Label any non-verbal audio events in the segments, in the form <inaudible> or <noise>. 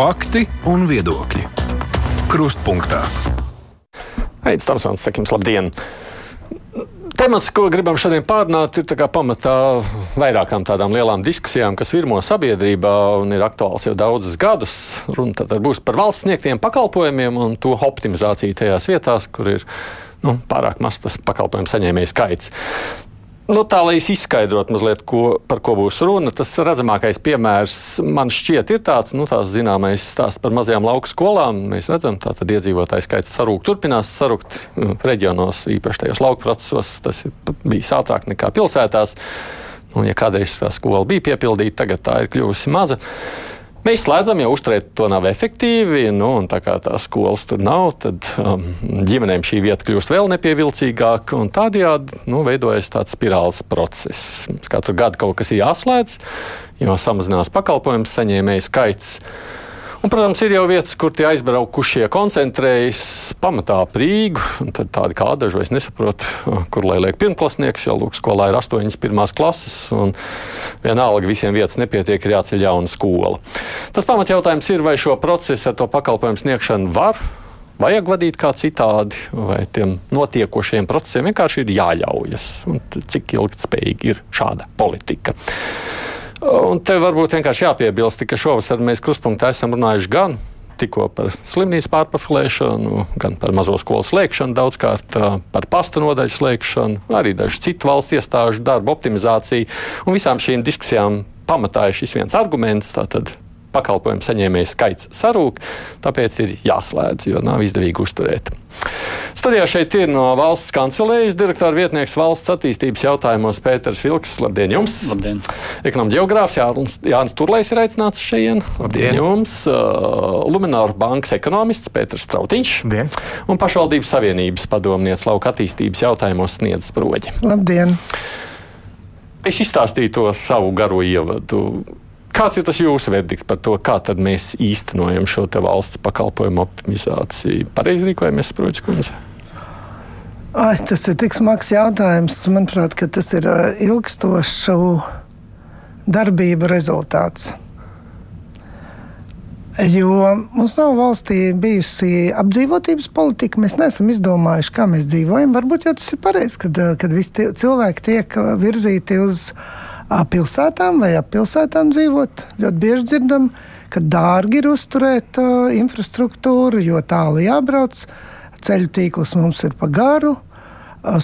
Fakti un viedokļi. Krustpunktā. Aizsmeļamies, Tomsons, sakim, labdien! Temats, ko gribam šodien pārunāt, ir pamatā vairākām tādām lielām diskusijām, kas virmo sabiedrībā un ir aktuāls jau daudzus gadus. Runa tad būs par valsts sniegtiem pakalpojumiem un to optimizāciju tajās vietās, kur ir nu, pārāk mazs tas pakalpojumu saņēmēju skaits. Nu, tā lai es izskaidrotu mazliet, ko, par ko būs runa, tas redzamākais piemērs man šķiet ir tāds, nu, tās zināmais stāsts par mazajām lauku skolām. Mēs redzam, ka iedzīvotāju skaits sarūk, turpinās sarukt nu, reģionos, īpaši tajos lauku procesos. Tas ir bijis ātrāk nekā pilsētās. Un, ja kādreiz tā skola bija piepildīta, tagad tā ir kļuvusi maza. Mēs slēdzam, jo uzturēt to nav efektīvi. Nu, tā kā tās skolas tur nav, tad um, ģimenēm šī vieta kļūst vēl nepievilcīgāka. Tādējādi nu, veidojas tāds spirāls process. Katru gadu kaut kas ir jāslēdz, jo samazinās pakalpojumu saņēmēju skaits. Un, protams, ir jau vietas, kur tie aizbraukušie koncentrējas pamatā prīgu. Tad tādi kā vairs nesaprot, kur lai liek pirmklasnieks, jo lūk, skolā ir astoņas pirmās klases. Un vienalga visiem vietas nepietiek, ir jāceļ jauna skola. Tas pamatjautājums ir, vai šo procesu ar to pakalpojumu sniegšanu var vajag vadīt kā citādi, vai tiem notiekošiem procesiem vienkārši ir jāļaujas. Un cik ilgspējīgi ir šāda politika? Un te varbūt vienkārši jāpiebilst, ka šovasar mēs kruspunktā esam runājuši gan tikko par slimnīcu pārprofilēšanu, gan par mazo skolu slēgšanu, daudzkārt par pasta nodaļu slēgšanu, arī dažu citu valsts iestāžu darbu optimizāciju. Un visām šīm diskusijām pamatā ir šis viens arguments. Tātad pakalpojumu saņēmēju skaits sarūk, tāpēc ir jāslēdz, jo nav izdevīgi uzturēt. Studijā šeit ir no valsts kancelējas direktora vietnieks valsts attīstības jautājumos Pēters Vilks. Labdien jums! Labdien! Ekonomikas geogrāfs Jānis, Jānis Turlais ir aicināts šeit. Labdien jums! Uh, Lumināra bankas ekonomists Pēters Strautiņš Labdien. un pašvaldības savienības padomnieks lauka attīstības jautājumos sniedz sproģi. Labdien! Es izstāstīju to savu garo ievadu. Kāds ir tas jūsu verdikts par to, kā mēs īstenojam šo valsts pakalpojumu optimizāciju? Pareizi rīkojamies, Sproģis kundze. Ai, tas ir tik smags jautājums. Manuprāt, tas ir ilgstošu darbību rezultāts. Jo mums nav valstī bijusi apdzīvotības politika. Mēs neesam izdomājuši, kā mēs dzīvojam. Varbūt jau tas ir pareizi, kad, kad visi cilvēki tiek virzīti uz pilsētām vai ap pilsētām dzīvot. Ļoti bieži dzirdam, ka dārgi ir uzturēt uh, infrastruktūru, jo tālu jābrauc. Ceļu tīkls mums ir pa garu.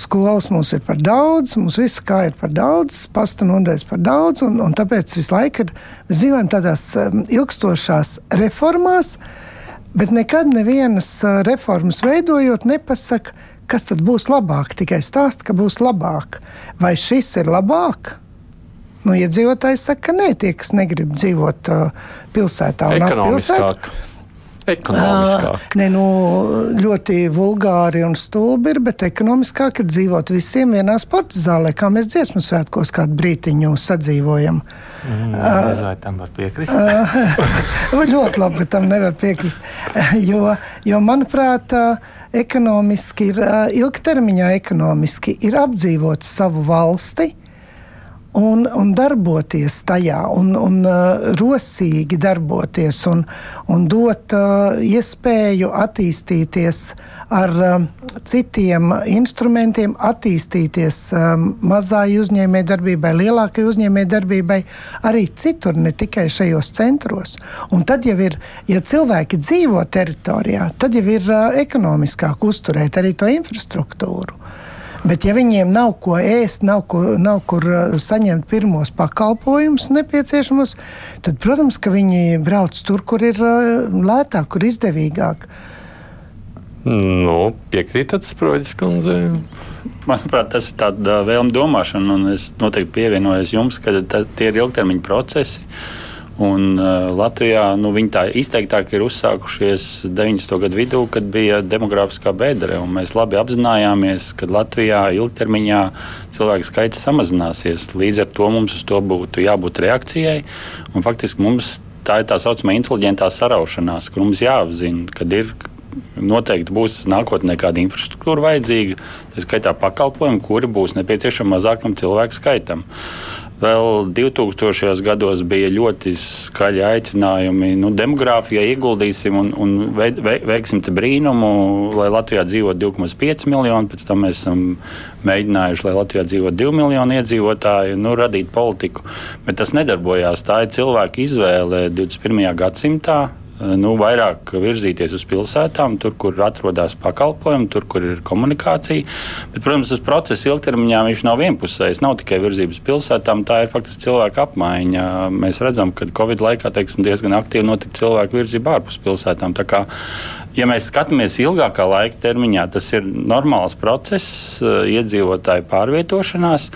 Skolas mums ir par daudz, mums viss kā ir par daudz, pasta nodeļas par daudz, un, un tāpēc visu laiku ir, mēs dzīvojam tādās um, ilgstošās reformās, bet nekad nevienas uh, reformas veidojot nepasaka, kas tad būs labāk, tikai stāsta, ka būs labāk. Vai šis ir labāk? Nu, iedzīvotājs saka, ka nē, tie, kas negrib dzīvot uh, pilsētā un ap pilsētu. Ekonomiskāk. Uh, ne, nu, ļoti vulgāri un stulbi ir, bet ekonomiskāk ir dzīvot visiem vienā sporta zālē, kā mēs dziesmu svētkos kādu brītiņu sadzīvojam. Mm, uh, vai tam var piekrist? <laughs> Uh, ļoti labi, ka tam nevar piekrist. <laughs> Jo, jo manuprāt, ekonomiski ir ilgtermiņā ekonomiski ir apdzīvot savu valsti un, un darboties tajā, un, un uh, rosīgi darboties, un, un dot uh, iespēju attīstīties ar um, citiem instrumentiem, attīstīties um, mazai uzņēmējdarbībai, lielākai uzņēmējdarbībai, arī citur, ne tikai šajos centros. Un tad jau ir, ja cilvēki dzīvo teritorijā, tad jau ir uh, ekonomiskāk uzturēt arī to infrastruktūru. Bet, ja viņiem nav ko ēst, nav, ko, nav kur uh, saņemt pirmos pakalpojumus nepieciešamos, tad, protams, ka viņi brauc tur, kur ir uh, lētāk, kur izdevīgāk. Nu, piekrītat, Sproģis kundze? Manuprāt, tas ir tāds vēlme domāšana, un es noteikti pievienojos jums, ka tie ir ilgtermiņa procesi. Uh, Un, uh, Latvijā nu, viņi tā izteiktāk ir uzsākušies 90. gadu vidū, kad bija demogrāfiskā bedre. Mēs labi apzinājāmies, ka Latvijā ilgtermiņā cilvēku skaits samazināsies. Līdz ar to mums uz to būtu jābūt reakcijai. Un, faktiski mums tā ir tā saucamā inteliģentā saraušanās, kur mums jāapzina, ka ir noteikti būs nākotnē kāda infrastruktūra vajadzīga, tā skaitā pakalpojumi, kuri būs nepieciešami mazākam cilvēku skaitam. Vēl 2000. gados bija ļoti skaļi aicinājumi, nu, demogrāfijā ieguldīsim un, un veiksim brīnumu, lai Latvijā dzīvo 2,5 miljoni. Pēc tam mēs esam mēģinājuši, lai Latvijā dzīvo 2 miljoni iedzīvotāju, nu, radīt politiku. Bet tas nedarbojās. Tā ir cilvēka izvēle 21. gadsimtā nu, vairāk virzīties uz pilsētām, tur, kur atrodas pakalpojumi, tur, kur ir komunikācija. Bet, protams, tas process ilgtermiņā nav vienpusējs. Nav tikai virzības pilsētām, tā ir faktiski cilvēka apmaiņa. Mēs redzam, ka Covid laikā teiksim, diezgan aktīvi notika cilvēku virzība ārpus pilsētām. Tā kā Ja mēs skatāmies ilgākā laika termiņā, tas ir normāls process, eh, iedzīvotāju pārvietošanās.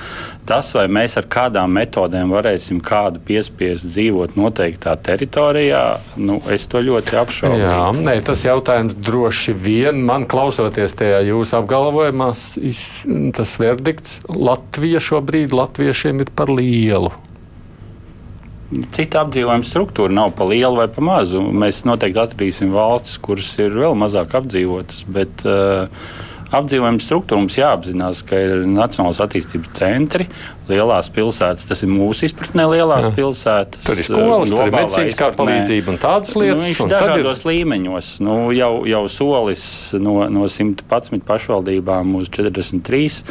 Tas, vai mēs ar kādām metodēm varēsim kādu piespiest dzīvot noteiktā teritorijā, nu, es to ļoti apšaubu. Jā, nē, tas jautājums droši vien man klausoties tajā jūsu apgalvojumā, tas verdikts Latvija šobrīd latviešiem ir par lielu cita apdzīvojuma struktūra nav pa lielu vai pa mazu. Mēs noteikti atradīsim valstis, kuras ir vēl mazāk apdzīvotas. Bet, uh, Apdzīvojuma struktūra mums jāapzinās, ka ir Nacionālās attīstības centri, lielās pilsētas. Tas ir mūsu izpratnē lielās Jā. pilsētas. Tur ir skolas, tur ir medicīniskā palīdzība un tādas nu, lietas. Nu, viņš ir dažādos ir... līmeņos. Nu, jau, jau solis no, no 111 pašvaldībām uz 43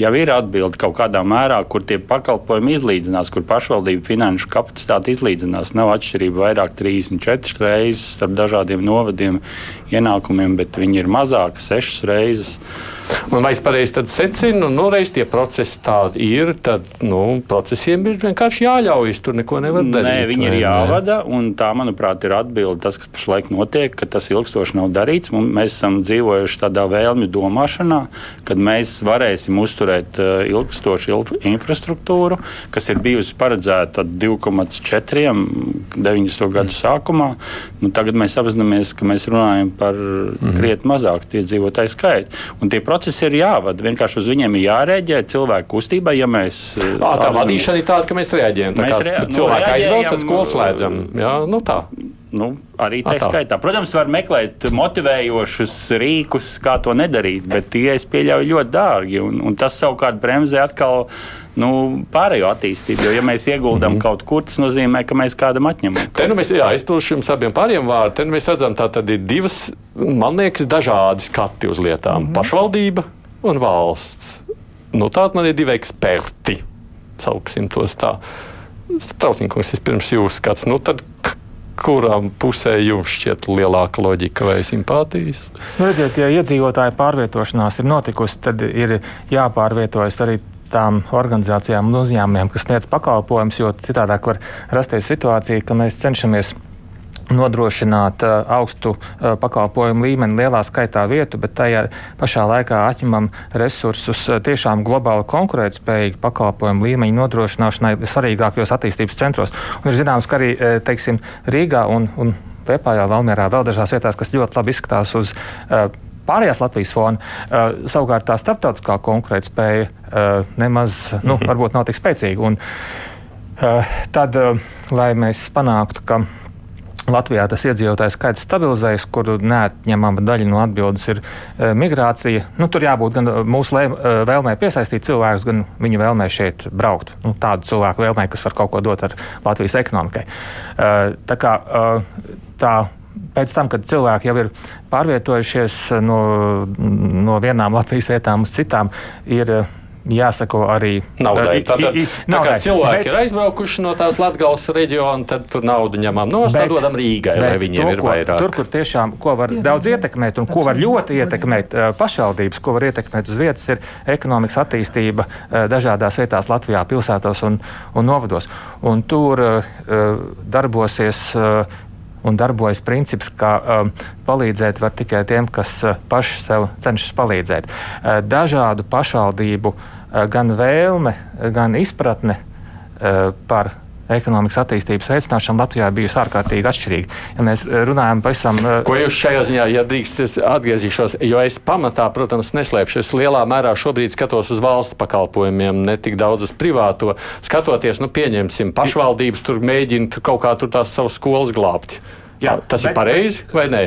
jau ir atbildi kaut kādā mērā, kur tie pakalpojumi izlīdzinās, kur pašvaldību finanšu kapacitāte izlīdzinās. Nav atšķirība vairāk 34 reizes starp dažādiem novadiem ienākumiem, bet viņi ir mazāki 6 reizes. Un vai es pareizi secinu, nu, reiz tie procesi tādi ir, tad nu, procesiem ir vienkārši jāļaujas. Tur neko nevar darīt. Nē, viņi ir jāvada, un tā, manuprāt, ir atbilde tas, kas pašlaik notiek, ka tas ilgstoši nav darīts. Mēs esam dzīvojuši tādā vēlmju domāšanā, kad mēs varēsim uzturēt uh, ilgstošu infrastruktūru, kas ir bijusi paredzēta 2,4 90. gadu sākumā. Nu, tagad mēs apzināmies, ka mēs runājam par mm. krietni mazāku iedzīvotāju skaitu. Procesi ir jāvada. Vienkārši uz viņiem ir jārēģē cilvēku kustībai. Ja mēs, à, tā apzin... vadīšana ir tāda, ka mēs reaģējam. Tā mēs kā rea... Nu, cilvēki aizbrauc, tad skolas slēdzam. Jā, nu tā. Nu, arī tā skaitā. Protams, var meklēt motivējošus rīkus, kā to nedarīt, bet tie, es pieļauju, ļoti dārgi. Un, un tas savukārt bremzē atkal nu, pārējo attīstību. Jo, ja mēs ieguldām mm -hmm. kaut kur, tas nozīmē, ka mēs kādam atņemam. Te nu mēs, jā, aizpildīšu jums abiem pāriem vārdiem. Te nu mēs redzam, tā tad ir divas, man liekas, dažādi skati uz lietām mm -hmm. - pašvaldība un valsts. Nu, Tātad man ir divi eksperti, sauksim tos tā. Strautiņkungs, vispirms jūsu skats. Nu, tad, kurām pusē jums šķiet lielāka loģika vai simpātijas? Nu, redziet, ja iedzīvotāju pārvietošanās ir notikusi, tad ir jāpārvietojas arī tām organizācijām un uzņēmumiem, kas sniedz pakalpojumus, jo citādi var rasties situācija, ka mēs cenšamies nodrošināt uh, augstu uh, pakalpojumu līmeni lielā skaitā vietu, bet tajā pašā laikā atņemam resursus uh, tiešām globāli konkurētspējīgu pakalpojumu līmeņu nodrošināšanai svarīgākajos attīstības centros. Un ir zināms, ka arī teiksim, Rīgā un, un Pēpājā, Valmērā, vēl dažās vietās, kas ļoti labi izskatās uz uh, pārējās Latvijas fona. Uh, savukārt tā starptautiskā konkurētspēja uh, nemaz, nu, mhm. varbūt nav tik spēcīga. Un, uh, tad, uh, lai mēs panāktu, ka Latvijā tas iedzīvotājs skaits stabilizējas, kur neatņemama daļa no atbildes ir e, migrācija. Nu, tur jābūt gan mūsu lē, e, vēlmē piesaistīt cilvēkus, gan viņu vēlmē šeit braukt. Nu, tādu cilvēku vēlmē, kas var kaut ko dot ar Latvijas ekonomikai. E, tā kā tā pēc tam, kad cilvēki jau ir pārvietojušies no, no vienām Latvijas vietām uz citām, ir jāsako arī naudai. Tātad, tā kā cilvēki bet, ir aizbraukuši no tās Latvijas reģiona, tad tur naudu ņemam no stūra, dodam Rīgai, lai viņiem to, ir vairāk. Tur, kur tiešām ko var daudz ietekmēt un ko var ļoti ietekmēt pašvaldības, ko var ietekmēt uz vietas, ir ekonomikas attīstība dažādās vietās Latvijā, pilsētos un, un novados. Un tur uh, darbosies uh, un darbojas princips, ka um, palīdzēt var tikai tiem, kas uh, paši sev cenšas palīdzēt. Uh, dažādu pašvaldību uh, gan vēlme, gan izpratne uh, par ekonomikas attīstības veicināšana Latvijā bijusi ārkārtīgi atšķirīga. Ja mēs runājam pavisam. Ko jūs šajā ziņā, ja drīkst, es atgriezīšos, jo es pamatā, protams, neslēpšu. Es lielā mērā šobrīd skatos uz valsts pakalpojumiem, ne tik daudz uz privāto. Skatoties, nu, pieņemsim, pašvaldības tur mēģina kaut kā tur tās savas skolas glābt. Jā, tas bet, ir pareizi vai nē?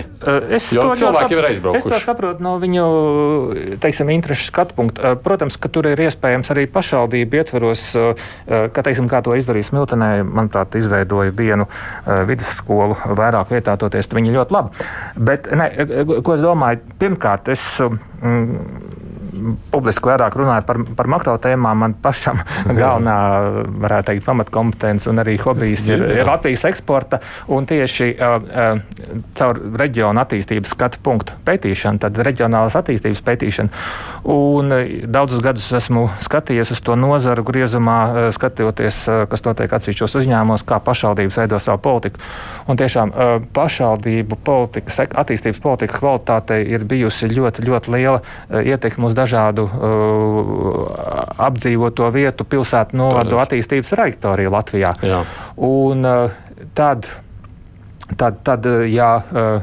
Es jo cilvēki jau ir aizbraukuši. Es to saprotu no viņu teiksim, interešu skatu punkta. Protams, ka tur ir iespējams arī pašvaldību ietvaros, ka, teiksim, kā to izdarīs Miltenē, manuprāt, izveidoja vienu vidusskolu vairāk vietā, toties viņi ļoti labi. Bet, ne, ko es domāju, pirmkārt, es. Mm, publiski vairāk runāju par, par makro tēmām, man pašam <laughs> galvenā, varētu teikt, pamatkompetence un arī hobijs ir, ir Latvijas eksporta un tieši uh, uh, caur reģionu attīstības skatu punktu pētīšanu, tad reģionālas attīstības pētīšanu. Un uh, daudzus gadus esmu skatījies uz to nozaru griezumā, uh, skatoties, uh, kas notiek atsevišķos uzņēmumos, kā pašvaldības veido savu politiku. Un tiešām uh, pašvaldību politikas, attīstības politikas kvalitātei ir bijusi ļoti, ļoti liela uh, ietekme uz dažādiem dažādu uh, apdzīvoto vietu, pilsētu novadu attīstības trajektoriju Latvijā. Jā. Un, uh, tad, tad, tad, uh, ja uh,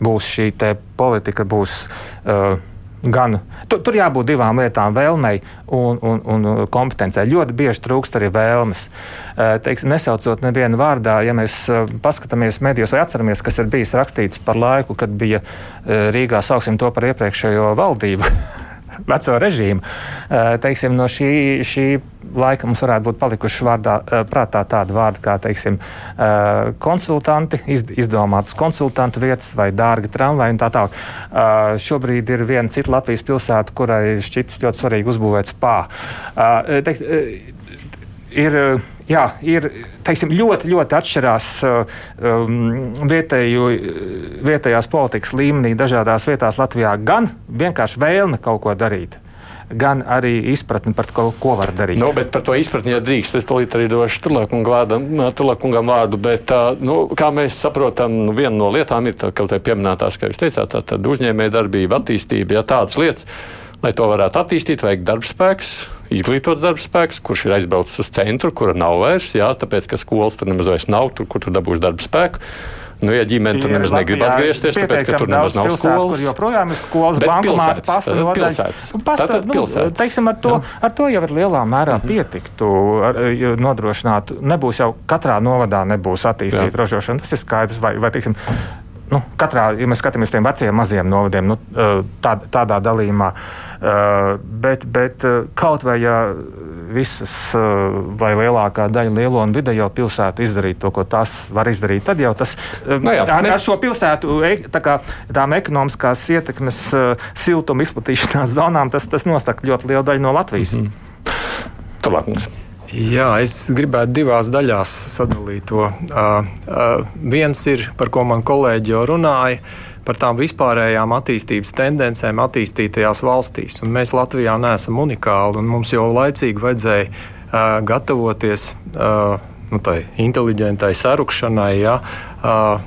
būs šī politika, būs. Uh, Gan, tur, tur jābūt divām lietām, vēlmei un, un, un kompetencei. Ļoti bieži trūkst arī vēlmes. Uh, teiksim, nesaucot nevienu vārdā, ja mēs uh, paskatāmies medijos vai atceramies, kas ir bijis rakstīts par laiku, kad bija Rīgā, sauksim to par iepriekšējo valdību. <laughs> veco režīmu. Eh, teiksim, no šī, šī laika mums varētu būt palikuši vārdā, eh, prātā tādi vārdi kā teiksim, eh, konsultanti, izdomātas konsultantu vietas vai dārga tramvaja un tā tālāk. Šobrīd ir viena cita Latvijas pilsēta, kurai šķiet ļoti svarīgi uzbūvēt spā. Teiks, ir jā, ir teiksim, ļoti, ļoti atšķirās uh, um, vietēju, vietējās politikas līmenī dažādās vietās Latvijā. Gan vienkārši vēlme kaut ko darīt gan arī izpratni par to, ko var darīt. Nu, bet par to izpratni, ja drīkst, es tūlīt arī došu Turlakungam vārdu. Bet, nu, kā mēs saprotam, nu, viena no lietām ir kaut kā pieminētās, kā jūs teicāt, tā, uzņēmējdarbība, attīstība, ja tādas lietas. Lai to varētu attīstīt, vajag darbspēks, izglītots darbspēks, kurš ir aizbraucis uz centru, kura nav vairs, jā, tāpēc, ka skolas tur nemaz vairs nav, tur, kur tu dabūsi darbspēku. Nu, ja ģimene tur nemaz negrib atgriezties, tāpēc, ka tur nemaz nav skolas. Kur joprojām ir skolas, bankomāti, pasta nodaļas. Pasta, nu, teiksim, ar to, jā. ar to jau ir lielā mērā mm -hmm. pietiktu ar, nodrošināt. Nebūs jau katrā novadā nebūs attīstīta ražošana. Tas ir skaidrs. Vai, vai, teiksim, nu, katrā, ja mēs skatāmies uz tiem veciem maziem novadiem, nu, tā, tādā dalījumā. Bet, bet kaut vai ja visas vai lielākā daļa lielo un vidējo pilsētu izdarīt to, ko tās var izdarīt, tad jau tas no nu jā, ar, mēs... ar šo pilsētu e, tā kā, tām ekonomiskās ietekmes siltuma izplatīšanās zonām tas, tas nosaka ļoti lielu daļu no Latvijas. Mm -hmm. Turpmāk. Jā, es gribētu divās daļās sadalīt to. Uh, uh, viens ir, par ko man kolēģi jau runāja, par tām vispārējām attīstības tendencēm attīstītajās valstīs. Un mēs Latvijā neesam unikāli, un mums jau laicīgi vajadzēja uh, gatavoties uh, nu, tai inteliģentai sarukšanai. Ja, uh,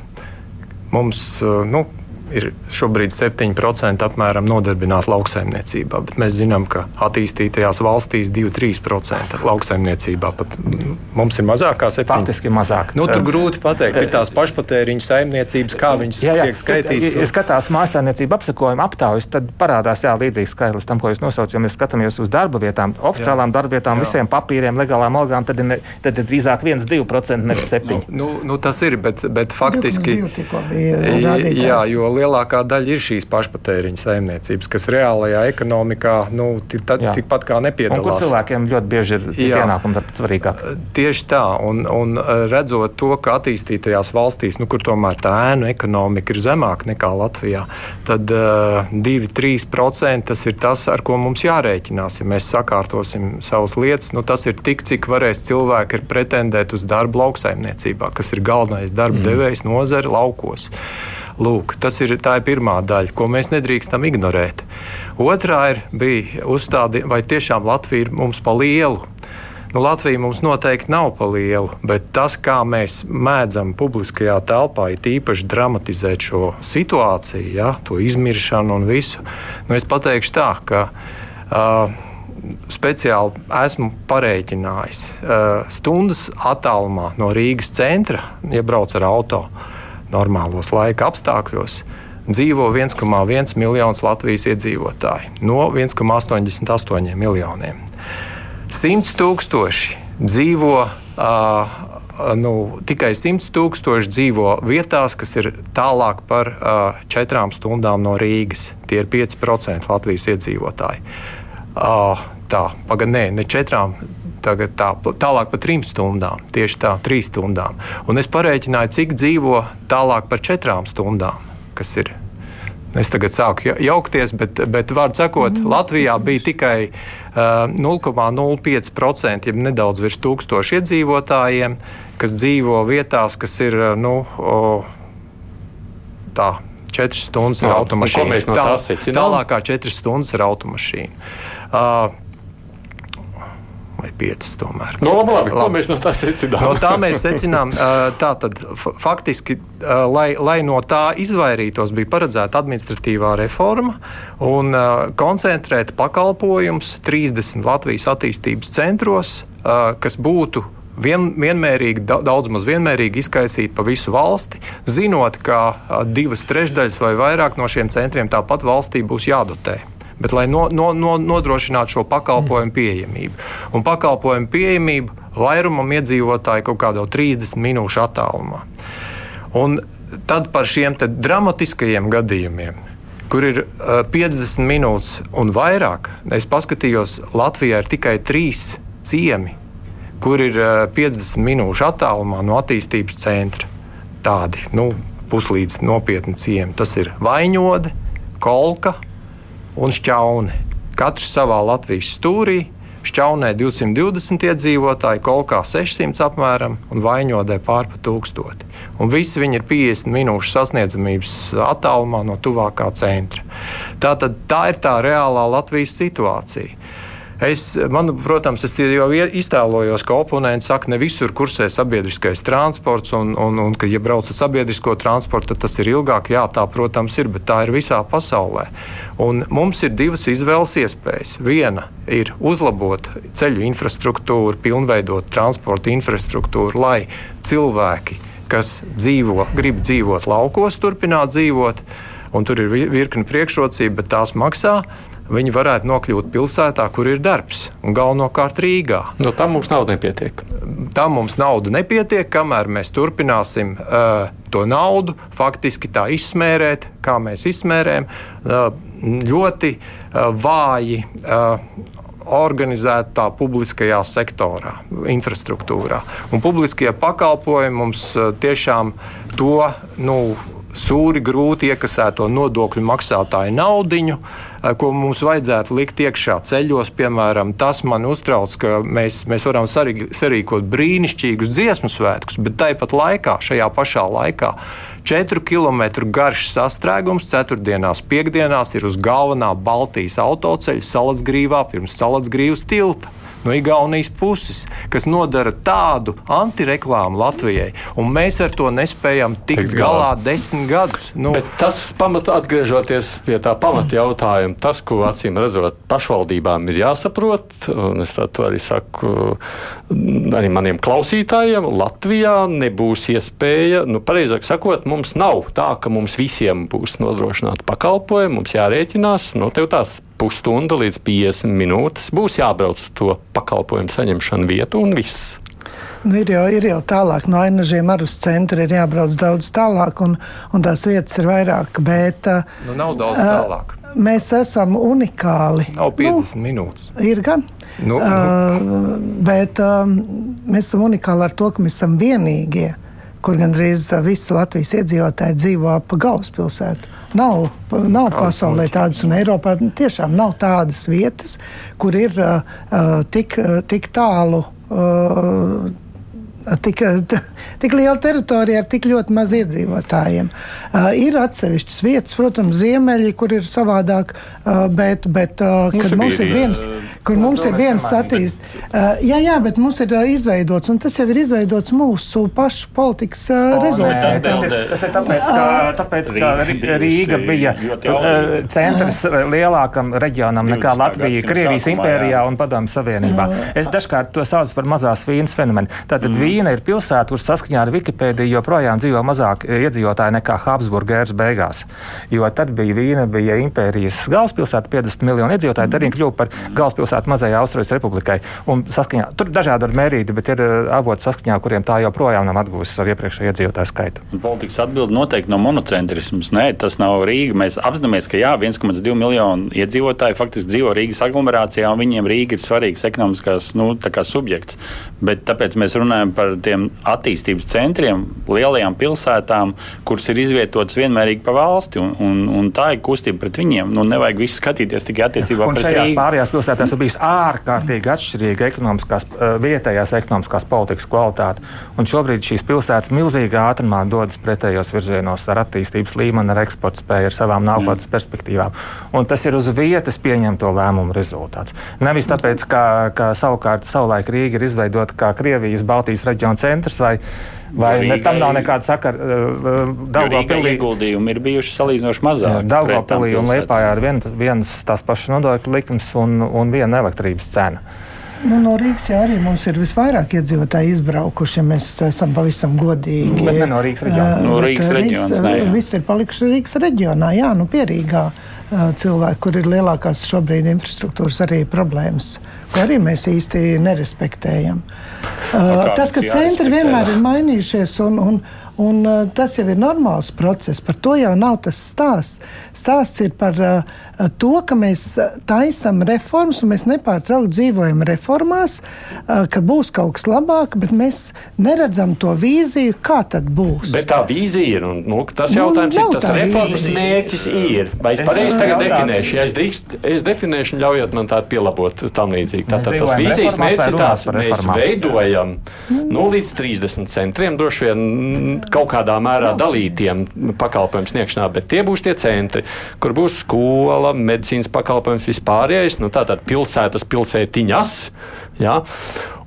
mums, uh, nu, ir šobrīd 7% apmēram nodarbināti lauksaimniecībā, bet mēs zinām, ka attīstītajās valstīs 2-3% lauksaimniecībā pat mums ir mazāk kā 7%. Faktiski mazāk. Nu, tur grūti pateikt, ir tās pašpatēriņa saimniecības, kā viņas jā, jā, tiek skaitītas. Ja skatās mājsaimniecība apsakojuma aptaujas, tad parādās jā, līdzīgs skaitlis tam, ko jūs nosaucat. Ja mēs skatāmies uz darba vietām, oficiālām darba vietām, jā. visiem papīriem, legālām algām, tad ir, tad ir drīzāk 1-2%, nevis 7%. Nu, nu, nu, tas ir, bet, bet faktiski. Jā, jo lielākā daļa ir šīs pašpatēriņa saimniecības, kas reālajā ekonomikā nu, tikpat kā nepiedalās. Un kur cilvēkiem ļoti bieži ir ienākumi svarīgāk. Tieši tā, un, un redzot to, ka attīstītajās valstīs, nu, kur tomēr tā ēnu ekonomika ir zemāka nekā Latvijā, tad uh, 2-3% tas ir tas, ar ko mums jārēķinās. Ja mēs sakārtosim savas lietas, nu, tas ir tik, cik varēs cilvēki pretendēt uz darbu lauksaimniecībā, kas ir galvenais darba mm. devējs nozare laukos. Lūk, tas ir tā ir pirmā daļa, ko mēs nedrīkstam ignorēt. Otrā ir bija uzstādījuma, vai tiešām Latvija ir mums pa lielu. Nu, Latvija mums noteikti nav pa lielu, bet tas, kā mēs mēdzam publiskajā telpā, ir īpaši dramatizēt šo situāciju, ja, to izmiršanu un visu. Nu, es pateikšu tā, ka uh, speciāli esmu pareiķinājis uh, stundas attālumā no Rīgas centra, ja brauc ar automašīnu normālos laika apstākļos dzīvo 1,1 miljonus Latvijas iedzīvotāju no 1,88 miljoniem. 100 tūkstoši dzīvo uh, nu, tikai 100 tūkstoši dzīvo vietās, kas ir tālāk par uh, 4 stundām no Rīgas. Tie ir 5% Latvijas iedzīvotāji. Uh, tā, pagaidi, nē, ne 4 tagad tā, tālāk par trim stundām. Tieši tā, trīs stundām. Un es parēķināju, cik dzīvo tālāk par četrām stundām, kas ir. Es tagad sāku jaukties, bet, bet vārdu sakot, mm. Latvijā bija tikai uh, 0,05%, jeb nedaudz virs tūkstoši iedzīvotājiem, kas dzīvo vietās, kas ir nu, o, tā, 4 stundas ar automašīnu. No tā, tālākā 4 stundas ar automašīnu. Uh, vai piecas tomēr. No, labi, labi. Ko mēs no tā secinām? No tā mēs secinām, tā tad faktiski, lai, lai no tā izvairītos, bija paredzēta administratīvā reforma un koncentrēt pakalpojumus 30 Latvijas attīstības centros, kas būtu vien, vienmērīgi, daudz maz vienmērīgi izkaisīt pa visu valsti, zinot, ka divas trešdaļas vai vairāk no šiem centriem tāpat valstī būs jādotē bet lai no, no, no, nodrošinātu šo pakalpojumu mm. pieejamību. Un pakalpojumu pieejamību vairumam iedzīvotāju kaut kādā 30 minūšu attālumā. Un tad par šiem dramatiskajiem gadījumiem, kur ir uh, 50 minūtes un vairāk, es paskatījos, Latvijā ir tikai trīs ciemi, kur ir uh, 50 minūšu attālumā no attīstības centra. Tādi nu, puslīdz nopietni ciemi. Tas ir Vaņode, Kolka, un Šķauni. Katrs savā Latvijas stūrī. Šķaunē 220 iedzīvotāji, Kolkā 600 apmēram un Vaņodē pārpa 1000. Un visi viņi ir 50 minūšu sasniedzamības attālumā no tuvākā centra. Tā, tad, tā ir tā reālā Latvijas situācija. Es, man, protams, es jau iztēlojos, ka oponenti saka, ne visur kursē sabiedriskais transports, un, un, un ka, ja brauc ar sabiedrisko transportu, tad tas ir ilgāk. Jā, tā, protams, ir, bet tā ir visā pasaulē. Un mums ir divas izvēles iespējas. Viena ir uzlabot ceļu infrastruktūru, pilnveidot transporta infrastruktūru, lai cilvēki, kas dzīvo, grib dzīvot laukos, turpināt dzīvot. Un tur ir virkni priekšrocību, bet tās maksā viņi varētu nokļūt pilsētā, kur ir darbs, un galvenokārt Rīgā. No nu, tam mums nauda nepietiek. Tam mums nauda nepietiek, kamēr mēs turpināsim uh, to naudu faktiski tā izsmērēt, kā mēs izsmērējam, uh, ļoti uh, vāji. Uh, organizētā publiskajā sektorā, infrastruktūrā. Un publiskie pakalpojumi mums tiešām to nu, sūri grūti iekasēto nodokļu maksātāju naudiņu, eh, ko mums vajadzētu likt iekšā ceļos. Piemēram, tas man uztrauc, ka mēs, mēs varam sarīkot brīnišķīgus dziesmu svētkus, bet tāpat laikā, šajā pašā laikā, 4 km garš sastrēgums ceturtdienās, piekdienās ir uz galvenā Baltijas autoceļa Salacgrīvā pirms Salacgrīvas tilta no Igaunijas puses, kas nodara tādu antireklāmu Latvijai, un mēs ar to nespējam tikt Tikt galā desmit gadus. Nu, Bet tas pamatā atgriežoties pie tā pamata jautājuma, tas, ko acīm redzot, pašvaldībām ir jāsaprot, un es to arī saku arī maniem klausītājiem, Latvijā nebūs iespēja, nu, pareizāk sakot, mums nav tā, ka mums visiem būs nodrošināta pakalpojumi, mums jārēķinās, nu, tev tās pusstunda līdz 50 minūtes būs jābrauc uz to pakalpojumu saņemšanu vietu un viss. Nu, ir, jau, ir jau tālāk, no ainažiem ar uz centru ir jābrauc daudz tālāk, un, un tās vietas ir vairāk. Bet, nu, nav daudz tālāk. Mēs esam unikāli. Nav 50 nu, minūtes. Ir gan. Nu, nu. Uh, bet uh, mēs esam unikāli ar to, ka mēs esam vienīgie, kur gandrīz visi Latvijas iedzīvotāji dzīvo ap galvaspilsētu. Nav, nav pasaulē tādas, un Eiropā tiešām nav tādas vietas, kur ir uh, tik, tik tālu. Uh, tik, <laughs> tik liela teritorija ar tik ļoti maz iedzīvotājiem. Uh, ir atsevišķas vietas, protams, ziemeļi, kur ir savādāk, uh, bet, bet uh, kad mums ir viens, kur mums ir viens attīst, uh, jā, jā, bet mums ir uh, izveidots, un tas jau ir izveidots mūsu pašu politikas uh, rezultātā. Tas ir, tas ir tāpēc, ka, tāpēc, ka Rīga bija uh, centrs lielākam reģionam nekā Latvija, Krievijas impērijā un Padomju Savienībā. Es dažkārt to saucu par mazās vīnas fenomenu. Tātad mm Vīna ir pilsēta, kur saskaņā ar Wikipēdiju joprojām dzīvo mazāk iedzīvotāji nekā Habsburgēras beigās. Jo tad bija Vīna, bija impērijas galvaspilsēta, 50 miljonu iedzīvotāju, tad viņa kļuva par galvaspilsētu mazajai Austrijas republikai. Un saskaņā, tur dažādi var mērīt, bet ir avoti saskaņā, kuriem tā joprojām nav atgūst savu iepriekšējo iedzīvotāju skaitu. Politikas atbilde noteikti no monocentrisms. Nē, tas nav Rīga. Mēs apzināmies, ka jā, 1,2 miljonu iedzīvotāju faktiski dzīvo Rīgas aglomerācijā, un viņiem Rīga ir svarīgs ekonomiskās nu, subjekts. Bet tāpēc mēs runājam par tiem attīstības centriem, lielajām pilsētām, kuras ir izvietotas vienmērīgi pa valsti, un, un, un tā ir kustība pret viņiem. Nu, nevajag visu skatīties tikai attiecībā un pret Rīgā. Pārējās pilsētās ir bijis ārkārtīgi atšķirīga ekonomiskās, eh, vietējās ekonomiskās politikas kvalitāte. Un šobrīd šīs pilsētas milzīgā ātrumā dodas pretējos virzienos ar attīstības līmeni, ar eksporta spēju, ar savām nākotnes mm. perspektīvām. Un tas ir uz vietas pieņemto lēmumu rezultāts. Nevis tāpēc, ka, ka savukārt savulaik Rīga ir izveidota kā Krievijas Baltijas reģiona centrs. Vai, Vai ne, tam nav nekāda sakara? Uh, uh Daugopilī ieguldījumi ir bijuši salīdzinoši mazāk. Daugopilī un Liepājā ir viens, viens tās pašas nodokļu likums un, un viena elektrības cena. Nu, no Rīgas jau arī mums ir visvairāk iedzīvotāji izbraukuši, ja mēs esam pavisam godīgi. Bet ne no Rīgas reģiona. No Rīgas reģions, Rīgas, viss ir palikuši Rīgas reģionā, jā, nu pierīgā cilvēki, kur ir lielākās šobrīd infrastruktūras arī problēmas, ko arī mēs īsti nerespektējam. Uh, tas, ka centri vienmēr ir mainījušies un, un, Un, uh, tas jau ir normāls process. Par to jau nav tas stāsts. Stāsts ir par uh, to, ka mēs taisām reformas un mēs nepārtraukti dzīvojam reformās, uh, ka būs kaut kas labāk, bet mēs neredzam to vīziju, kā tad būs. Bet tā vīzija ir. Un, nu, tas nu, jautājums nu, ir, tas reformas vīzija. mērķis ir. Vai es pareizi tagad definēšu? Ja es drīkst, es definēšu, ļaujiet man tādu pielabot tam līdzīgi. Tātad tas vīzijas mērķis ir tāds, ka mēs veidojam nu, līdz 30 centriem droši vien kaut kādā mērā dalītiem pakalpojumu sniegšanā, bet tie būs tie centri, kur būs skola, medicīnas pakalpojums, vispārējais, nu, tātad pilsētas, pilsētiņas, ja?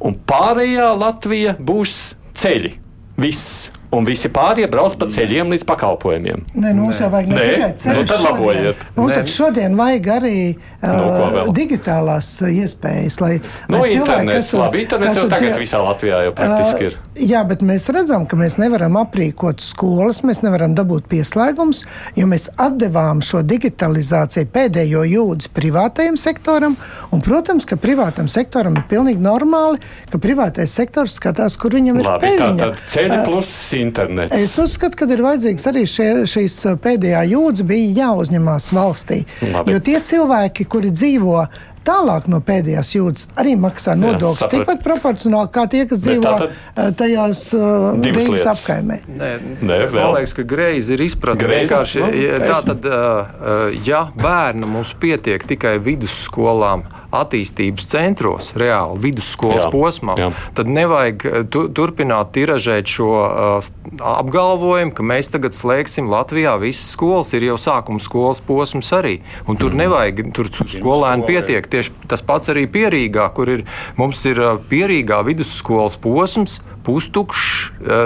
un pārējā Latvija būs ceļi. Viss un visi pārējie brauc pa ceļiem līdz pakalpojumiem. Nē, nu, mums jau vajag ne tikai ceļu. Nu, tad labojiet. Mums taču šodien vajag arī uh, nu, digitālās iespējas, lai, nu, lai cilvēki, kas tur... Labi, internets jau tagad visā Latvijā jau praktiski ir. Uh, jā, bet mēs redzam, ka mēs nevaram aprīkot skolas, mēs nevaram dabūt pieslēgumus, jo mēs atdevām šo digitalizāciju pēdējo jūdzi privātajam sektoram, un, protams, ka privātam sektoram ir pilnīgi normāli, ka privātais sektors skatās, kur viņam ir Labi, peļņa. Tā, tā ceļi plus internets. Es uzskatu, ka ir vajadzīgs arī šie, šīs pēdējā jūdzi bija jāuzņemās valstī. Labi. Jo tie cilvēki, kuri dzīvo tālāk no pēdējās jūtas arī maksā nodokļus. Tikpat proporcionāli kā tie, kas dzīvo tātad, tajās uh, Rīgas apkaimē. Nē, Nē, man liekas, ka greizi ir izpratne. Vienkārši nu, tā tad, uh, ja bērnu mums pietiek tikai vidusskolām attīstības centros, reāli vidusskolas jā, posmā, jā. tad nevajag tu, turpināt tiražēt šo uh, apgalvojumu, ka mēs tagad slēgsim Latvijā visas skolas. Ir jau sākuma skolas posms arī. Un tur mm. nevajag, tur skolēni pietiek tieši tas pats arī Pierīgā, kur ir, mums ir Pierīgā vidusskolas posms pustukšs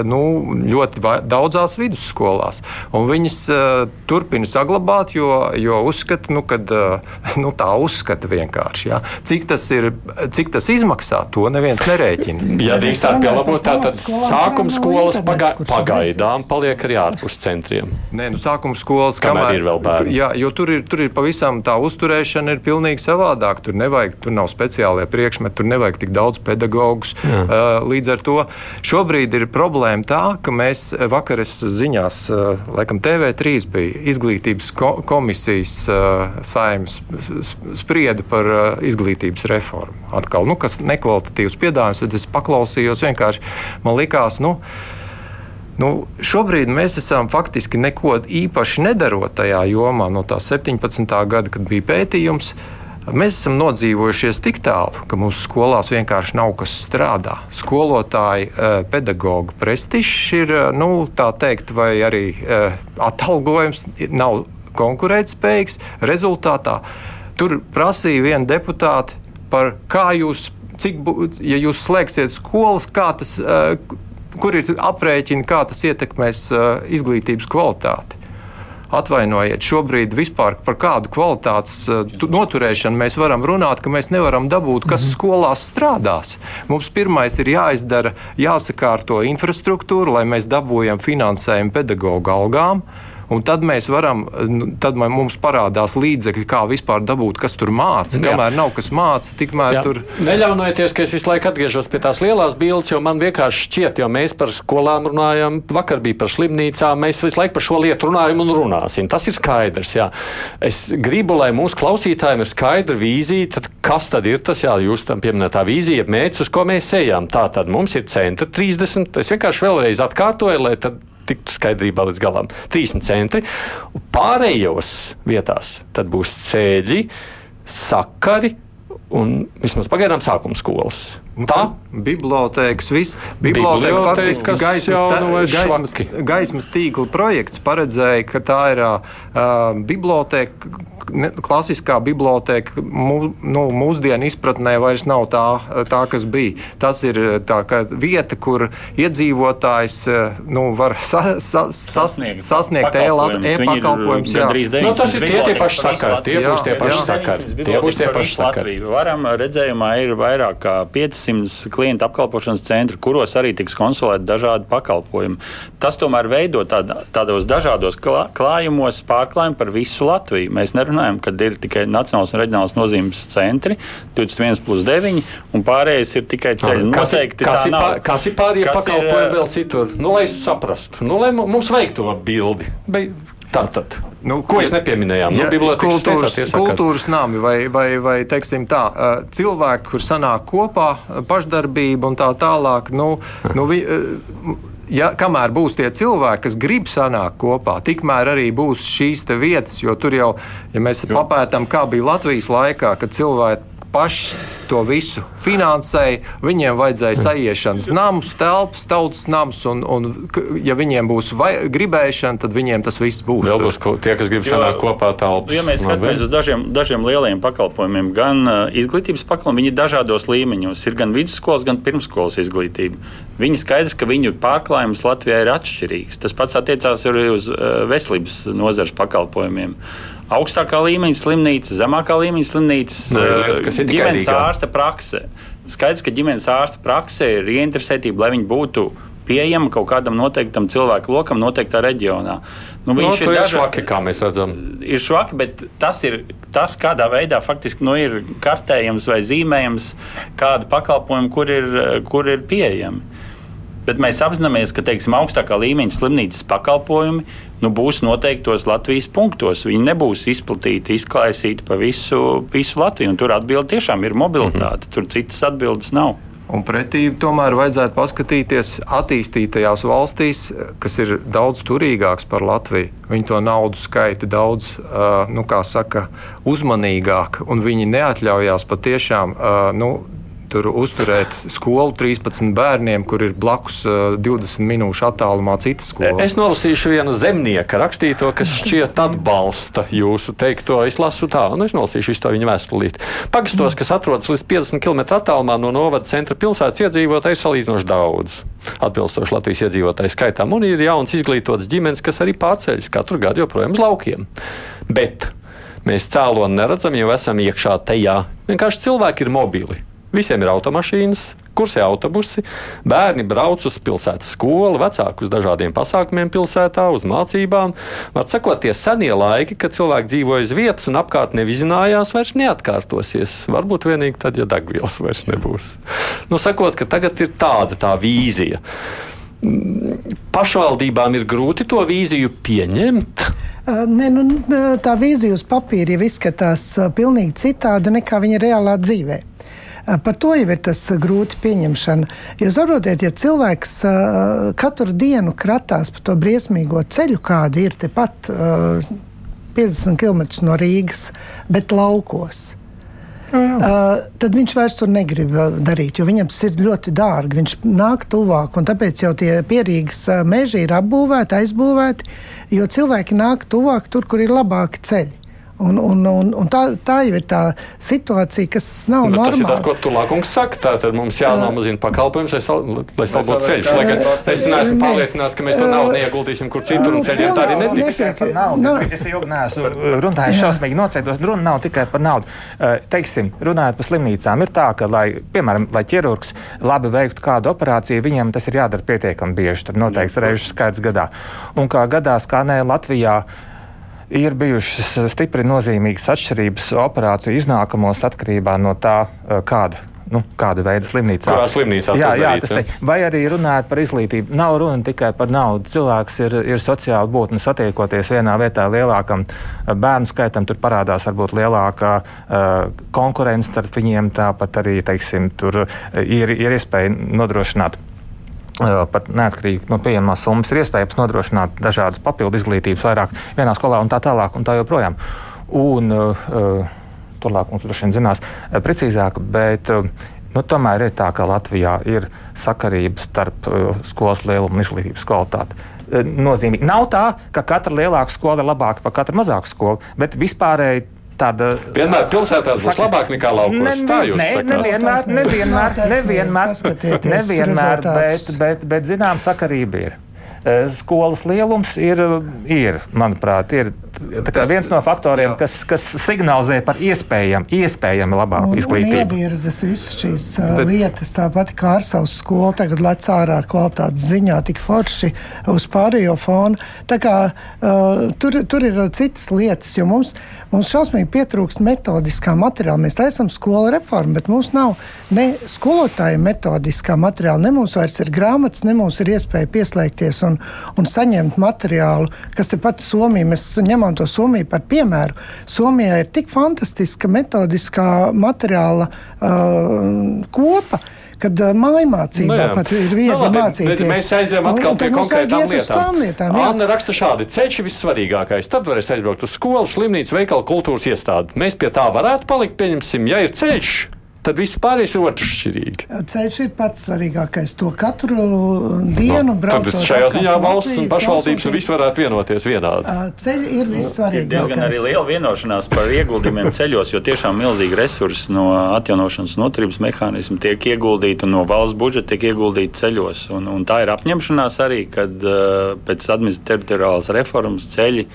nu, ļoti daudzās vidusskolās. Un viņas uh, turpina saglabāt, jo, jo uzskata, nu, kad, uh, nu, tā uzskata vienkārši. Ja. Cik, tas ir, cik tas izmaksā, to neviens nerēķina. Ja drīkst tā pielabot, tad sākuma skolas paga pagaidām paliek arī ārpus centriem. Nē, nu, sākuma skolas, kamēr, kamēr ir vēl bērni. Jā, jo tur ir, tur ir pavisam tā uzturēšana ir pilnīgi savādāk. Tur nevajag, tur nav speciālie priekšmeti, tur nevajag tik daudz pedagogus. Jā. Līdz ar to Šobrīd ir problēma tā, ka mēs vakaras ziņās, eh, laikam TV3 bija izglītības komisijas eh, saimnes sprieda par eh, izglītības reformu. Atkal, nu, kas nekvalitatīvs piedāvājums, tad es paklausījos vienkārši, man likās, nu, Nu, šobrīd mēs esam faktiski neko īpaši nedarot tajā jomā no tā 17. gada, kad bija pētījums. Uh, Mēs esam nodzīvojušies tik tālu, ka mūsu skolās vienkārši nav kas strādā. Skolotāji, eh, pedagoģi prestižs ir, eh, nu, tā teikt, vai arī eh, atalgojums nav konkurētspējīgs. Rezultātā tur prasīja viena deputāte par kā jūs, cik, ja jūs slēgsiet skolas, kā tas, kur ir aprēķini, kā tas ietekmēs izglītības kvalitāti. Atvainojiet, šobrīd vispār par kādu kvalitātes noturēšanu mēs varam runāt, ka mēs nevaram dabūt, kas mhm. skolās strādās. Mums pirmais ir jāizdara, jāsakārto infrastruktūra, lai mēs dabūjam finansējumu pedagoģu algām un tad mēs varam, nu, tad mums parādās līdzekļi, kā vispār dabūt, kas tur māca. Kamēr Jā. nav kas māca, tikmēr Jā. tur. Neļaunojieties, ka es visu laiku atgriežos pie tās lielās bildes, jo man vienkārši šķiet, jo mēs par skolām runājam, vakar bija par slimnīcām, mēs visu laiku par šo lietu runājam un runāsim. Tas ir skaidrs. Jā. Es gribu, lai mūsu klausītājiem ir skaidra vīzija, tad kas tad ir tas, jā, jūs tam pieminētā vīzija, mērķis, uz ko mēs ejam. Tā tad mums ir centra 30. Es vienkārši vēlreiz atkārtoju, lai tad tiktu skaidrībā līdz galam. 30 centri. Pārējos vietās tad būs ceļi, sakari un vismaz pagaidām sākuma skolas. Nu, tā bibliotēkas, viss bibliotēka faktiski gaismas, tā, gaismas, gaismas tīkla projekts paredzēja, ka tā ir uh, bibliotēka klasiskā biblioteka mū, nu, mūsdienu izpratnē vairs nav tā, tā, kas bija. Tas ir tā, vieta, kur iedzīvotājs nu, var sa, sa, sasniegt, sasniegt e-pakalpojumus. E nu, tas ir tie, tie paši sakari. Tie būs tie paši sakari. Tie būs tie paši sakari. Varam redzējumā ir vairāk kā 500 klientu apkalpošanas centri, kuros arī tiks konsulēti dažādi pakalpojumi. Tas tomēr veido tād, tādos dažādos klājumos pārklājumu par visu Latviju. Mēs nerunājam runājam, kad ir tikai nacionāls un reģionāls nozīmes centri, 21 plus 9, un pārējais ir tikai ceļi. Kas, Noteikti, kas, ir, pār, kas ir pārējie pakalpojumi ir, vēl citur? Nu, lai es saprastu, nu, lai mums vajag to bildi. Tātad, nu, ko mēs nepieminējām? Nu, ja, nu, kultūras, kultūras nami vai, vai, vai teiksim tā, cilvēki, kur sanāk kopā, pašdarbība un tā tālāk. Nu, nu, vi, ja, kamēr būs tie cilvēki, kas grib sanākt kopā, tikmēr arī būs šīs vietas, jo tur jau, ja mēs jo. papētām, kā bija Latvijas laikā, kad cilvēki paši to visu finansēja. Viņiem vajadzēja sajiešanas namus, telpas, tautas namus, un, un, ja viņiem būs vai, gribēšana, tad viņiem tas viss būs. Vēl būs tie, kas grib sanākt kopā telpas. Ja mēs skatāmies uz dažiem, dažiem lieliem pakalpojumiem, gan uh, izglītības pakalpojumi, viņi ir dažādos līmeņos. Ir gan vidusskolas, gan pirmskolas izglītība. Viņi skaidrs, ka viņu pārklājums Latvijā ir atšķirīgs. Tas pats attiecās arī uz uh, veselības nozares pakalpojumiem augstākā līmeņa slimnīca, zemākā līmeņa slimnīca, nu, lietas, kas ir ģimenes ārsta prakse. Skaidrs, ka ģimenes ārsta prakse ir ieinteresētība, lai viņi būtu pieejama kaut kādam noteiktam cilvēku lokam, noteiktā reģionā. Nu, no, ir daža, švaki, kā mēs redzam. Ir švaki, bet tas ir tas, kādā veidā faktiski nu, ir kartējams vai zīmējams kādu pakalpojumu, kur ir, kur ir pieejami. Bet mēs apzināmies, ka teiksim, augstākā līmeņa slimnīcas pakalpojumi nu, būs noteiktos Latvijas punktos. Viņi nebūs izplatīti, izklaisīti pa visu, visu Latviju. Tur atbilde tiešām ir mobilitāte. -hmm. Tur citas atbildes nav. Un pretī tomēr vajadzētu paskatīties attīstītajās valstīs, kas ir daudz turīgākas par Latviju. Viņi to naudu skaita daudz nu, saka, uzmanīgāk, un viņi neatļaujās patiešām nu, tur uzturēt skolu 13 bērniem, kur ir blakus 20 minūšu attālumā citas skolas. Es nolasīšu vienu zemnieka rakstīto, kas <laughs> šķiet atbalsta jūsu teikto. Es lasu tā, un es nolasīšu visu to viņa vēstulīti. Pagastos, kas atrodas līdz 50 km attālumā no novada centra pilsētas iedzīvotāji, ir salīdzinoši daudz. Atbilstoši Latvijas iedzīvotāju skaitam, un ir jauns izglītots ģimenes, kas arī pārceļas katru gadu joprojām uz laukiem. Bet mēs cēloni neredzam, jo esam iekšā tajā. Vienkārši cilvēki ir mobili. Visiem ir automašīnas, kursē autobusi, bērni brauc uz pilsētas skolu, vecāki uz dažādiem pasākumiem pilsētā, uz mācībām. Var sakot, tie senie laiki, kad cilvēki dzīvoja uz vietas un apkārt nevizinājās, vairs neatkārtosies. Varbūt vienīgi tad, ja degvielas vairs nebūs. Nu, sakot, ka tagad ir tāda tā vīzija. Pašvaldībām ir grūti to vīziju pieņemt. Ne, nu, tā vīzija uz papīra jau izskatās pilnīgi citāda nekā viņa reālā dzīvēm. Par to jau ir tas grūti pieņemšana. Jo saprotiet, ja cilvēks katru dienu kratās pa to briesmīgo ceļu, kāda ir tepat 50 km no Rīgas, bet laukos. Uh, tad viņš vairs tur negrib darīt, jo viņam tas ir ļoti dārgi. Viņš nāk tuvāk, un tāpēc jau tie pierīgas meži ir apbūvēti, aizbūvēti, jo cilvēki nāk tuvāk tur, kur ir labāki ceļi. Un, un, un, un tā, tā jau ir tā situācija, kas nav Bet normāla. tas ir tas, ko tu Lākungs saka. Tātad mums jānomazina pakalpojums, lai, sal, lai salbotu ceļus. Lai gan es neesmu pārliecināts, ka mēs to naudu neieguldīsim kur citur un ceļiem tā arī netiks. Nu, Es ilgi neesmu runājis šausmīgi nocētos. Runa nav tikai par naudu. Eh, Teiksim, runājot par slimnīcām, ir tā, ka, lai, piemēram, lai ķirurgs labi veiktu kādu operāciju, viņam tas ir jādara pietiekami bieži. Tur noteikts reižu skaits gadā. Un kā gadās, kā ne Latvijā. Ir bijušas stipri nozīmīgas atšķirības operāciju iznākumos atkarībā no tā, eh, kāda, nu, kāda veida slimnīcā. Kurā slimnīcā jā, tas jā, darīts, tas te, vai arī runājot par izglītību. Nav runa tikai par naudu. Cilvēks ir, ir sociāli būtne, satiekoties vienā vietā lielākam eh, bērnu skaitam, tur parādās varbūt lielākā uh, konkurence starp viņiem. Tāpat arī teiksim, tur eh, ir, ir iespēja nodrošināt. Pat neatkarīgi no pieejamās summas ir iespējams nodrošināt dažādas papildu izglītības vairāk vienā skolā un tā tālāk un tā joprojām. Un, uh, Turlāk mums droši vien zinās precīzāk, bet nu, tomēr ir tā, ka Latvijā ir sakarība starp skolas lielumu un izglītības kvalitāti. Nozīmīgi. Nav tā, ka katra lielāka skola ir labāka par katru mazāku skolu, bet vispārēji tāda. Vienmēr pilsētās būs labāk nekā laukos. Tā jūs ne, sakāt. nevienmēr, nevienmēr, nevienmēr, nevienmēr bet, bet, bet zinām sakarība ir. Skolas lielums ir, ir manuprāt, ir tā kā viens no faktoriem, kas, kas signalizē par iespējami, iespējami labāku Un, un izglītību. ievirzes visas šīs uh, lietas, tāpat kā ar savu skolu, tagad lec ārā kvalitātes ziņā, tik forši uz pārējo fonu. Tā kā uh, tur, tur ir citas lietas, jo mums, mums šausmīgi pietrūkst metodiskā materiāla. Mēs taisām skolu reformu, bet mums nav ne skolotāja metodiskā materiāla, ne mums vairs ir grāmatas, ne mums ir iespēja pieslēgties un, un saņemt materiālu, kas tepat Somija, mēs ņemam to Somiju par piemēru. Somijā ir tik fantastiska metodiskā materiāla uh, kopa. Kad uh, mājmācībā Nu pat ir viegli Nu labi, mācīties. Mēs aizējām Un- atkal un pie konkrētām lietām. lietām. Anna raksta šādi: ceļš ir vissvarīgākais. Tad varēs aizbraukt uz skolu, slimnīcu, veikalu, kultūras iestādi. Mēs pie tā varētu palikt, pieņemsim, ja ir ceļš. Tad viss pārējais ir otršķirīgi. Ceļš ir pats svarīgākais. To katru dienu Tad braucot. šajā apkārt ziņā valsts un pašvaldības un viss varētu vienoties vienādi. Ceļi ir Ir diezgan arī liela vienošanās par ieguldījumiem ceļos, jo tiešām milzīgi resursi no atjaunošanas un notarbības mehānismu tiek ieguldīti un no valsts budžeta tiek ieguldīti ceļos. Un, un tā ir apņemšanās arī, kad pēc administratīvās reformas ceļi.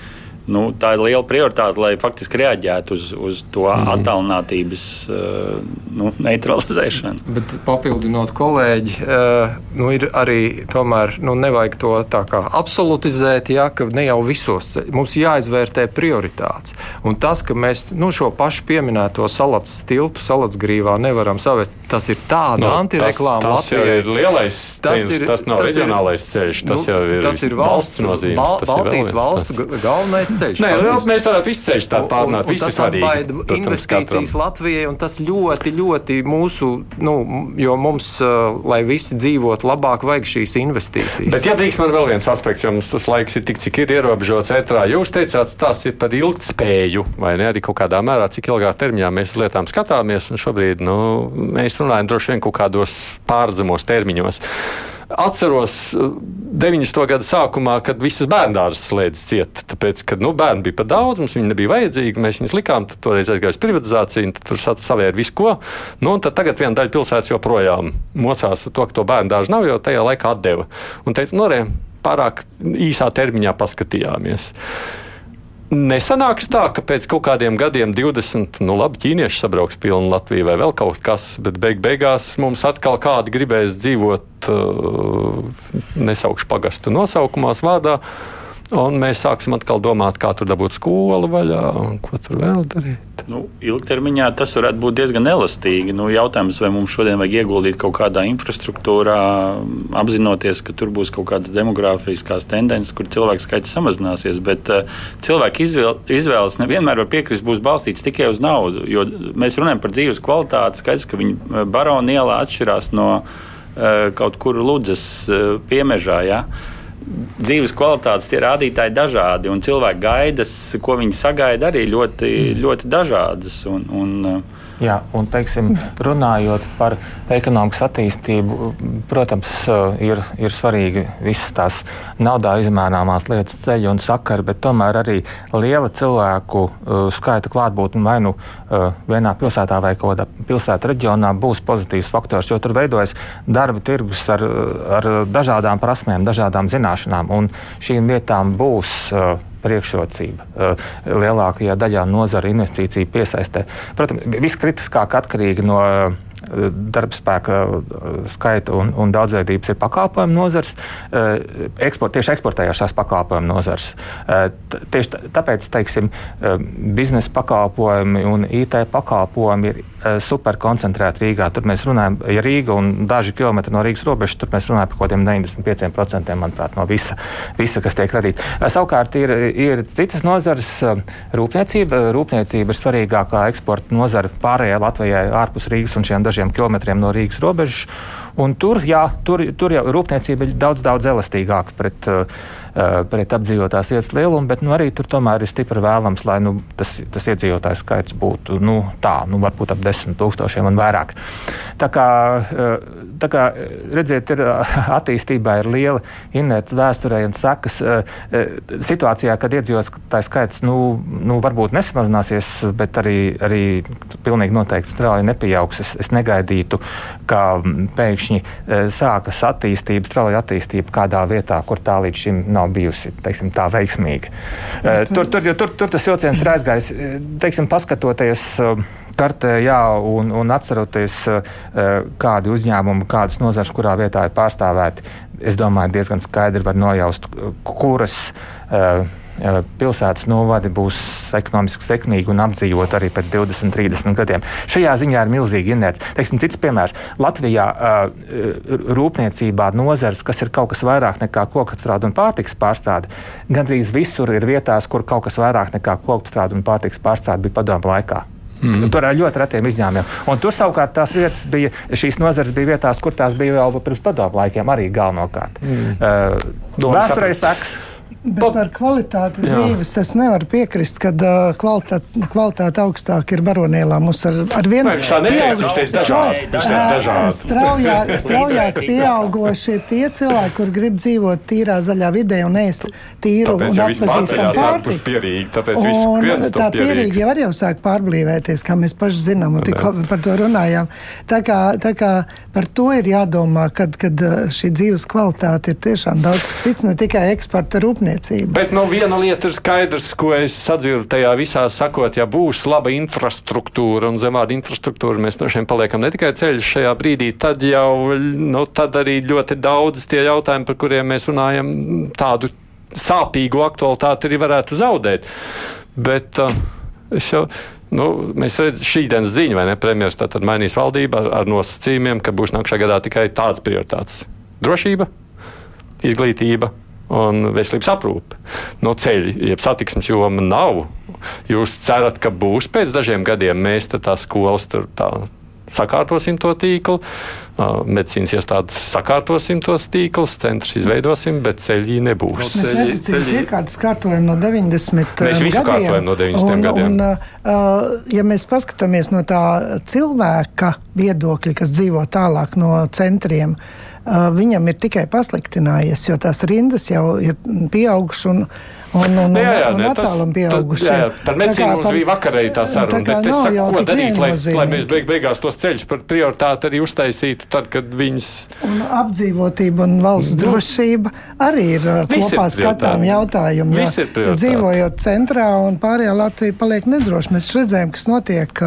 Nu, tā ir liela prioritāte, lai faktiski reaģētu uz, uz to mm. attālinātības uh, nu, neutralizēšanu. Bet papildinot kolēģi, eh, nu, ir arī tomēr nu, nevajag to tā kā absolutizēt, ja, ka ne jau visos ceļos mums jāizvērtē prioritātes. Un tas, ka mēs nu, šo pašu pieminēto salats tiltu, salats grīvā nevaram savest, tas ir tāda Nu, no, antireklāma tas, tas jau Latvijai. ir lielais ceļš, tas nav tas ir- reģionālais ceļš, tas nu, jau ir tas ir valsts, nozīmes. Bal, tas ir Baltijas tas. ga- galvenais ceļš. Nē, faktiski. mēs varētu tādu Un- pārnāt, tas svarīgi. investīcijas katram. Latvijai, un tas ļoti, ļoti mūsu, nu, jo mums, uh, lai visi dzīvotu labāk, vajag šīs investīcijas. Bet, ja drīkst, man vēl viens aspekts, jo mums tas laiks ir tik, cik ir ierobežots ētrā. Jūs teicāt, tas ir par ilgspēju, vai ne? Arī kaut kādā mērā, cik ilgā termiņā mēs uz lietām skatāmies. Un šobrīd nu, mēs runājam droši vien kaut kādos pārdzemos termiņos. Atceros eh, 90. gada sākumā, kad visas bērndārzas slēdz ciet. Tāpēc, kad nu, bērni bija par daudz, mums viņi nebija vajadzīgi, mēs viņus likām, tad toreiz aizgāja uz privatizāciju, tur sa- savēra visu ko. Nu, tagad viena daļa pilsētas joprojām mocās ar to, ka to bērnu dārzu nav, jo tajā laikā atdeva. Un teica, no re, pārāk īsā termiņā paskatījāmies. Nesanāks tā, ka pēc kaut kādiem gadiem, 20, nu labi, ķīnieši sabrauks pilnu Latviju vai vēl kaut kas, bet beig beigās mums atkal kādi gribēs dzīvot, uh, nesaukšu pagastu nosaukumās vārdā, un mēs sāksim atkal domāt, kā tur dabūt skolu vaļā un ko tur vēl darīt. Nu, ilgtermiņā tas varētu būt diezgan elastīgi. Nu, jautājums, vai mums šodien vajag ieguldīt kaut kādā infrastruktūrā, apzinoties, ka tur būs kaut kādas demogrāfiskās tendences, kur cilvēku skaits samazināsies. Bet uh, cilvēku izvēl, izvēles nevienmēr var piekrist, būs balstīts tikai uz naudu. Jo mēs runājam par dzīves kvalitāti. Skaidrs, ka viņa barona ielā atšķirās no uh, kaut kur Ludzas uh, piemežā. Ja? Dzīves kvalitātes tie rādītāji dažādi, un cilvēku gaidas, ko viņi sagaida, arī ļoti, ļoti dažādas. Un, un, Jā, un teiksim, runājot par ekonomikas attīstību, protams, ir, ir svarīgi visas tās naudā izmērāmās lietas, ceļi un sakari, bet tomēr arī liela cilvēku uh, skaita klātbūtne vai nu uh, vienā pilsētā vai kādā pilsētā reģionā būs pozitīvs faktors, jo tur veidojas darba tirgus ar, ar dažādām prasmēm, dažādām zināšanām, un šīm vietām būs uh, priekšrocība uh, lielākajā daļā nozara investīciju piesaistē. Protams, viss kritiskāk atkarīgi no darbspēka uh, skaita un, un daudzveidības ir pakalpojumu nozars, eksport, tieši eksportējošās pakalpojumu nozars. Tieši tāpēc, teiksim, biznesa pakalpojumi un IT pakalpojumi ir superkoncentrēti Rīgā. Tur mēs runājam, ja Rīga un daži kilometri no Rīgas robežas, tur mēs runājam par kaut kādiem 95% manuprāt, no visa, visa kas tiek radīts. Savukārt ir ir citas nozares. Um, rūpniecība, rūpniecība ir svarīgākā eksporta nozara pārējai Latvijai ārpus Rīgas un šiem dažiem kilometriem no Rīgas robežas. Tur, jā, tur, tur jau rūpniecība ir daudz, daudz elastīgāka pret, uh, pret apdzīvotās vietas lielumu, bet nu, arī tur tomēr ir stipri vēlams, lai nu, tas, tas iedzīvotājs skaits būtu nu, tā, nu, varbūt ap desmit tūkstošiem un vairāk. Tā kā, uh, tā kā redziet, ir <laughs> attīstībā ir liela inerts vēsturē un sekas situācijā, kad iedzīvotājs skaits nu, nu, varbūt nesamazināsies, bet arī, arī pilnīgi noteikti strauji nepieaugs. Es, es negaidītu, ka pēkšņi pēkšņi eh, sākas attīstība, strauja attīstība kādā vietā, kur tā līdz šim nav bijusi teiksim, tā veiksmīga. Eh, tur, tur, tur, tur tas vilciens ir aizgājis, eh, teiksim, paskatoties kartē, jā, un, un atceroties, kādi uzņēmumi, kādas nozares, kurā vietā ir pārstāvēti, es domāju, diezgan skaidri var nojaust, kuras. Uh, pilsētas novadi būs ekonomiski sekmīgi un apdzīvot arī pēc 20, 30 gadiem. Šajā ziņā ir milzīgi inerts. Teiksim, cits piemērs. Latvijā rūpniecībā nozars, kas ir kaut kas vairāk nekā kokapstrāde un pārtiks pārstrāde, gandrīz visur ir vietās, kur kaut kas vairāk nekā kokapstrāde un pārtiks pārstrāde bija padomu laikā. Mm. Tur ar ļoti retiem izņēmumiem. Un tur savukārt tās vietas bija, šīs nozares bija vietās, kur tās bija vēl pirms padomu laikiem, arī galvenokārt. Mm. Uh, Vēsturē sekas. Bet pa... par kvalitāti Jā. dzīves es nevaru piekrist, ka uh, kvalitāte, kvalitāte augstāk ir baronielā. Mums ar, ar vienu straujāk, straujāk pieaugoši ir tie cilvēki, kur grib dzīvot tīrā zaļā vidē un ēst tīru tāpēc un atpazīstamu pārtiku. Tā pierīgi arī jau sāk pārblīvēties, kā mēs paši zinām, un tikko par to runājām. Tā kā, tā kā par to ir jādomā, kad, kad šī dzīves kvalitāte ir tiešām daudz kas cits, ne tikai eksporta rūpniecība rūpniecība. Bet nu, viena lieta ir skaidrs, ko es sadzirdu tajā visā sakot, ja būs laba infrastruktūra un zemāda infrastruktūra, mēs droši vien paliekam ne tikai ceļš šajā brīdī, tad jau nu, tad arī ļoti daudz tie jautājumi, par kuriem mēs runājam, tādu sāpīgu aktualitāti arī varētu zaudēt. Bet uh, es jau. Nu, mēs redzam, šī dienas ziņa, vai ne? Premjerministrs tad mainīs valdību ar, ar nosacījumiem, ka būs nākamajā gadā tikai tādas prioritātes - drošība, izglītība, un veselības aprūpe. No ceļa, jeb satiksmes joma nav. Jūs cerat, ka būs pēc dažiem gadiem mēs tās skolas tur tā. Sakārtosim to tīklu, medicīnas iestādes sakārtosim tos tīklus, centrus izveidosim, bet ceļi nebūs. Mēs ceļi, ceļi... iekārtas kārtojam no 90 mēs visu gadiem. kārtojam no 90 un, gadiem. Un, uh, ja mēs paskatāmies no tā cilvēka viedokļa, kas dzīvo tālāk no centriem, uh, viņam ir tikai pasliktinājies, jo tās rindas jau ir pieaugušas un, un, un, jā, jā, un attālam pieauguši. Jā, jā, par medicīnu mums bija vakarēji tā saruna, tā bet es saku, ko darīt, lai, lai mēs beig, beigās tos ceļus par prioritāti arī uztaisītu tad, kad viņas. Un apdzīvotība un valsts drošība arī ir Viss kopā ir skatām jautājumi. Jo, jo dzīvojot centrā un pārējā Latvija paliek nedroša. Mēs redzējām, kas notiek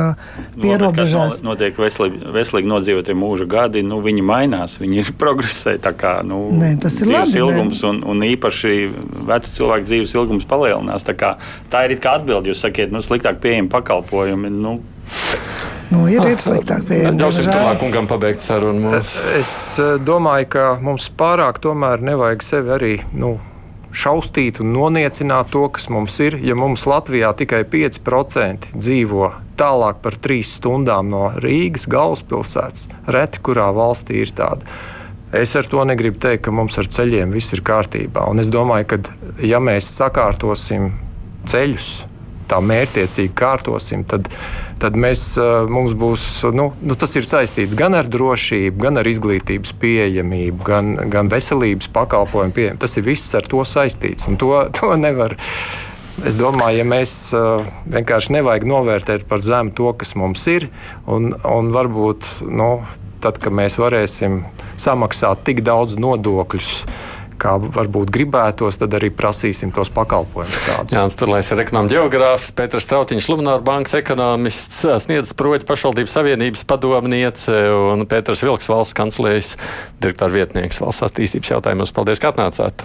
pierobežās. Notiek veselīgi, veselīgi nodzīvotie mūža gadi, nu viņi mainās, viņi ir <laughs> progresē. Kā, nu, Nē, tas ir labi. Ilgums un, un īpaši vecu cilvēku dzīves ilgums palielinās. Tā, kā, tā ir atbilde. Jūs sakiet, nu, sliktāk pieejami pakalpojumi. Nu, Nu, ir, ir sliktāk pieejami. Ļausim tuvāk kungam pabeigt sarunu. Mums. Es domāju, ka mums pārāk tomēr nevajag sevi arī nu, šaustīt un noniecināt to, kas mums ir. Ja mums Latvijā tikai 5% dzīvo tālāk par 3 stundām no Rīgas galvaspilsētas, reti kurā valstī ir tāda. Es ar to negribu teikt, ka mums ar ceļiem viss ir kārtībā. Un es domāju, ka ja mēs sakārtosim ceļus, tā mērķiecīgi kārtosim, tad, tad mēs, mums būs, nu, nu, tas saistīts gan ar drošību, gan ar izglītības pieejamību, gan, gan veselības pakalpojumu pieejamību. Tas ir viss ar to saistīts, to, to nevar. Es domāju, ja mēs vienkārši nevajag novērtēt par zemu to, kas mums ir, un, un varbūt nu, tad, kad mēs varēsim samaksāt tik daudz nodokļus, kā varbūt gribētos, tad arī prasīsim tos pakalpojumus. Jā, Turlais ir ekonomikas geogrāfs, Pēters Strautiņš, Lumināra bankas ekonomists, sniedz proģi pašvaldības savienības padomniece un Pēters Vilks valsts kanclējas direktora vietnieks valsts attīstības jautājumos. Paldies, ka atnācāt!